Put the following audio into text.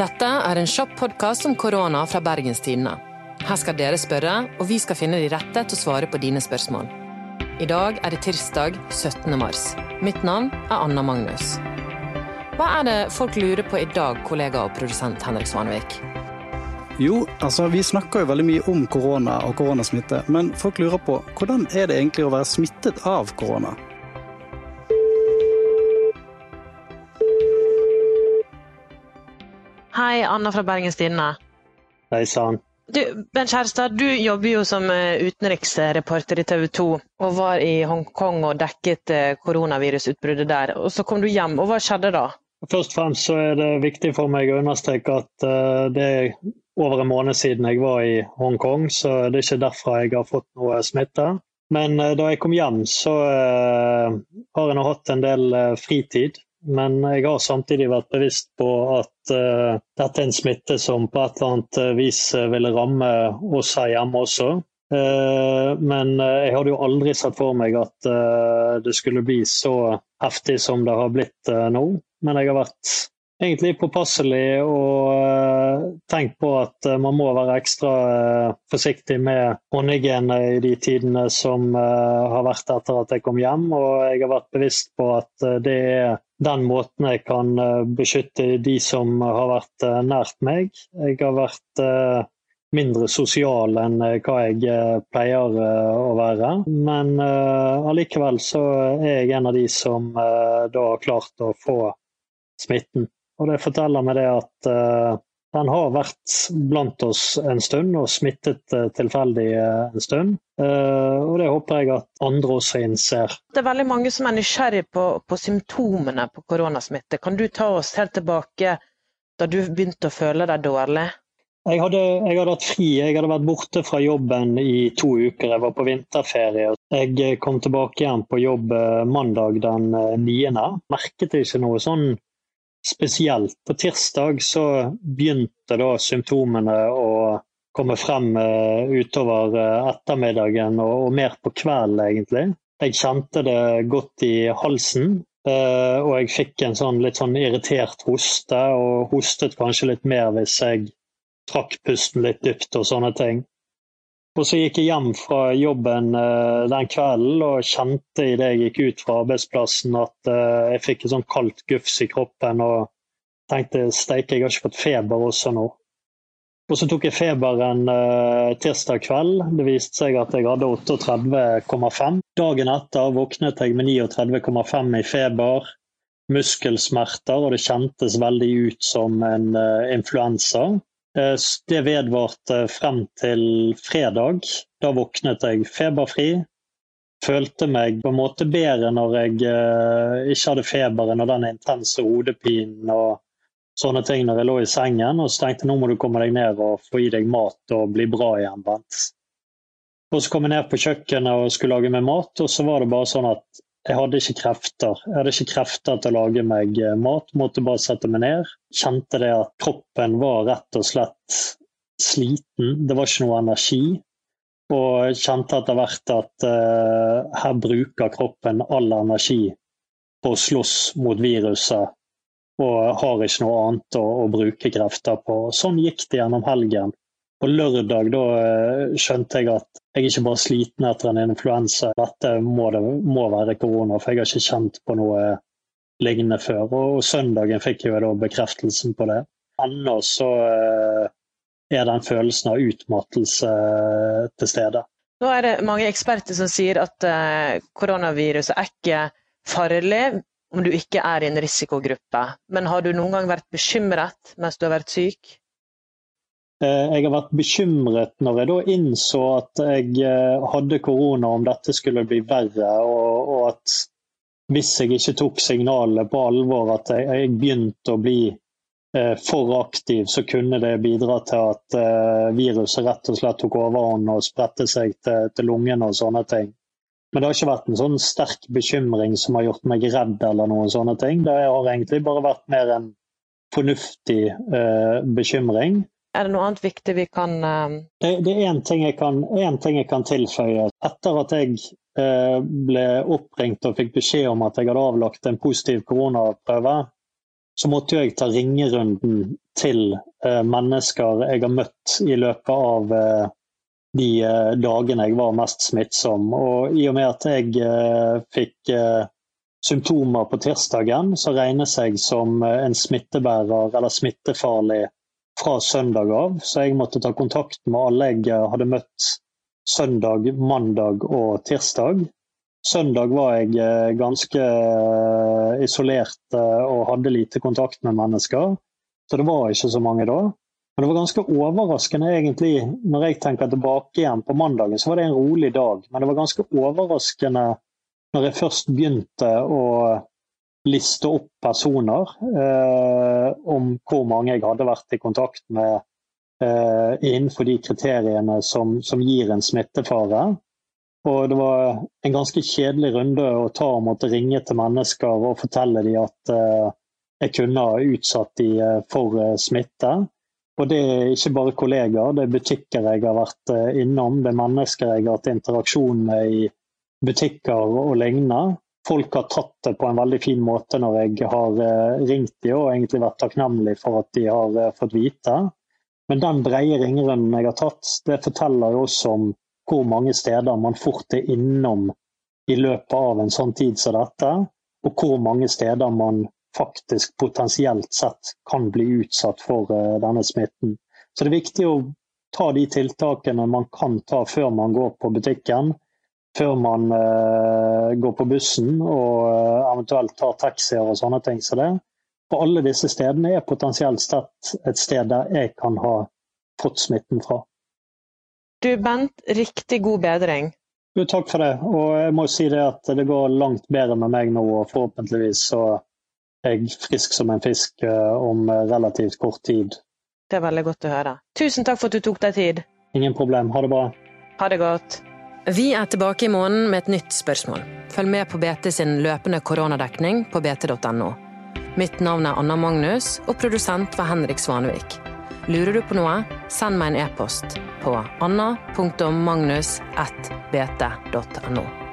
Dette er en kjapp podkast om korona fra Bergens Tidende. Her skal dere spørre, og vi skal finne de rette til å svare på dine spørsmål. I dag er det tirsdag 17. mars. Mitt navn er Anna Magnus. Hva er det folk lurer på i dag, kollega og produsent Henrik Svanvik? Jo, altså vi snakker jo veldig mye om korona og koronasmitte, men folk lurer på hvordan er det egentlig å være smittet av korona? Hei, Anna fra Bergens Tidende. Hei sann. Du, Bent Kjærstad, du jobber jo som eh, utenriksreporter i TV 2 og var i Hongkong og dekket eh, koronavirusutbruddet der. Og Så kom du hjem, og hva skjedde da? Først og fremst så er det viktig for meg å understreke at uh, det er over en måned siden jeg var i Hongkong, så det er ikke derfra jeg har fått noe smitte. Men da jeg kom hjem, så har jeg nå hatt en del fritid. Men jeg har samtidig vært bevisst på at uh, dette er en smitte som på et eller annet eh, vis eh, ville ramme oss her hjemme også. Uh, men jeg hadde jo aldri sett for meg at uh, det skulle bli så heftig som det har blitt nå. Men jeg har vært egentlig påpasselig og tenkt på at man må være ekstra forsiktig med håndhygiene i de tidene som har vært etter at jeg kom hjem. Og jeg har vært bevisst på at det er den måten jeg kan eh, beskytte de som har vært eh, nært meg. Jeg har vært eh, mindre sosial enn hva jeg pleier å være. Men allikevel så er jeg en av de som da har klart å få smitten. Og det forteller meg det at den har vært blant oss en stund og smittet uh, tilfeldig eh, en stund. Og det håper jeg at andre også innser. Det er veldig mange som er nysgjerrig på, på symptomene på koronasmitte. Kan du ta oss helt tilbake da du begynte å føle deg dårlig? Jeg hadde, jeg hadde, hatt fri. Jeg hadde vært borte fra jobben i to uker. Jeg var på vinterferie. Jeg kom tilbake igjen på jobb mandag den 9. Merket ikke noe sånn spesielt. På tirsdag så begynte da symptomene å komme frem uh, utover uh, ettermiddagen og, og, mer på kvelden, egentlig. Jeg kjente det godt i halsen. Uh, og jeg fikk en sånn litt sånn irritert hoste, og hostet kanskje litt mer hvis jeg trakk pusten litt dypt og sånne ting. Og så gikk jeg hjem fra jobben uh, den kvelden og kjente idet jeg gikk ut fra arbeidsplassen at uh, jeg fikk et sånn kaldt gufs i kroppen og tenkte steike, jeg har ikke fått feber også nå. Og så tok jeg feberen uh, tirsdag kveld. Det viste seg at jeg hadde 38,5. Dagen etter våknet jeg med 39,5 i feber, muskelsmerter, og det kjentes veldig ut som en influensa. Eh, det vedvarte frem til fredag. Da våknet jeg feberfri. Følte meg på en måte bedre når jeg eh, ikke hadde feberen og den intense hodepinen og sånne ting når jeg lå i sengen. Og så tenkte jeg nå må du komme deg ned og få i deg mat og bli bra igjen, Bent. Og så kom jeg ned på kjøkkenet og skulle lage meg mat, og så var det bare sånn at jeg hadde ikke krefter. Jeg hadde ikke krefter til å lage meg eh, mat, måtte bare sette meg ned. Kjente det at kroppen var rett og slett sliten, det var ikke noe energi. Og kjente etter hvert at uh, her bruker kroppen all energi på å slåss mot viruset, og har ikke noe annet å, å bruke krefter på. Sånn gikk det gjennom helgen. På lørdag da uh, skjønte jeg at jeg ikke bare sliten etter en influensa. Dette må, det, må være korona, for jeg har ikke kjent på noe lignende før. Og søndagen fikk jeg da bekreftelsen på det. Ennå så eh, er den følelsen av utmattelse eh, til stede. Nå er det mange eksperter som sier at eh, koronaviruset er ikke farlig om du ikke er i en risikogruppe. Men har du noen gang vært bekymret mens du har vært syk? Eh, jeg har vært bekymret når jeg da innså at jeg eh, hadde korona, om dette skulle bli verre. Og, og at hvis jeg ikke tok signalene på alvor, at jeg, jeg begynte å bli eh, for aktiv, så kunne det bidra til at eh, viruset rett og slett tok overhånd og spredte seg til, til lungene og sånne ting. Men det har ikke vært en sånn sterk bekymring som har gjort meg redd eller noen sånne ting. Det har egentlig bare vært mer en fornuftig eh, bekymring. Er det noe annet viktig vi kan uh... Det, det, er én ting, ting, jeg kan tilføye. Etter at jeg uh, ble oppringt og fikk beskjed om at jeg hadde avlagt en positiv koronaprøve, så måtte jeg ta ringerunden til eh, mennesker jeg har møtt i løpet av eh, de eh, dagene jeg var mest smittsom. Og i og med at jeg fikk symptomer på tirsdagen, så regnes jeg som en smittebærer eller smittefarlig fra søndag av. Så jeg måtte ta kontakt med alle jeg hadde møtt søndag, mandag og tirsdag. Søndag var jeg eh, ganske eh, isolert eh, og hadde lite kontakt med mennesker. Så det var ikke så mange da. Men det var ganske overraskende egentlig, når jeg tenker tilbake igjen på mandagen, så var det en rolig dag. Men det var ganske overraskende når jeg først begynte å liste opp personer eh, om hvor mange jeg hadde vært i kontakt med eh, innenfor de kriteriene som, som gir en smittefare. Og det var en ganske kjedelig runde å ta og måtte ringe til mennesker og fortelle dem at eh, jeg kunne ha utsatt dem uh, for uh, smitte. Og det er ikke bare kollegaer, det er butikker jeg har vært innom, det er mennesker jeg har hatt interaksjon med i butikker og lignende. Folk har tatt det på en veldig fin måte når jeg har ringt dem og egentlig vært takknemlig for at de har fått vite. Men den brede ringerunden jeg har tatt, det forteller jo også om hvor mange steder man fort er innom i løpet av en sånn tid som dette, og hvor mange steder man faktisk potensielt sett kan bli utsatt for uh, denne smitten. Så det er viktig å ta de tiltakene man kan ta før man går på butikken, før man uh, går på bussen og uh, eventuelt tar taxier og sånne ting som så det. For alle disse stedene er potensielt sett et sted der jeg kan ha fått smitten fra. Du Bent, riktig god bedring. Jo, takk for det. Og jeg må si det at det går langt bedre med meg nå, og forhåpentligvis så er jeg frisk som en fisk uh, om relativt kort tid. Det er veldig godt å høre. Tusen takk for at du tok deg tid. Ingen problem. Ha det bra. Ha det godt. Vi er tilbake i måneden med et nytt spørsmål. Følg med på BT sin løpende koronadekning på bt.no. Mitt navn er Anna Magnus, og produsent var Henrik Svanevik. Lurer du på noe, send meg en e-post på anna.magnus.bt.no.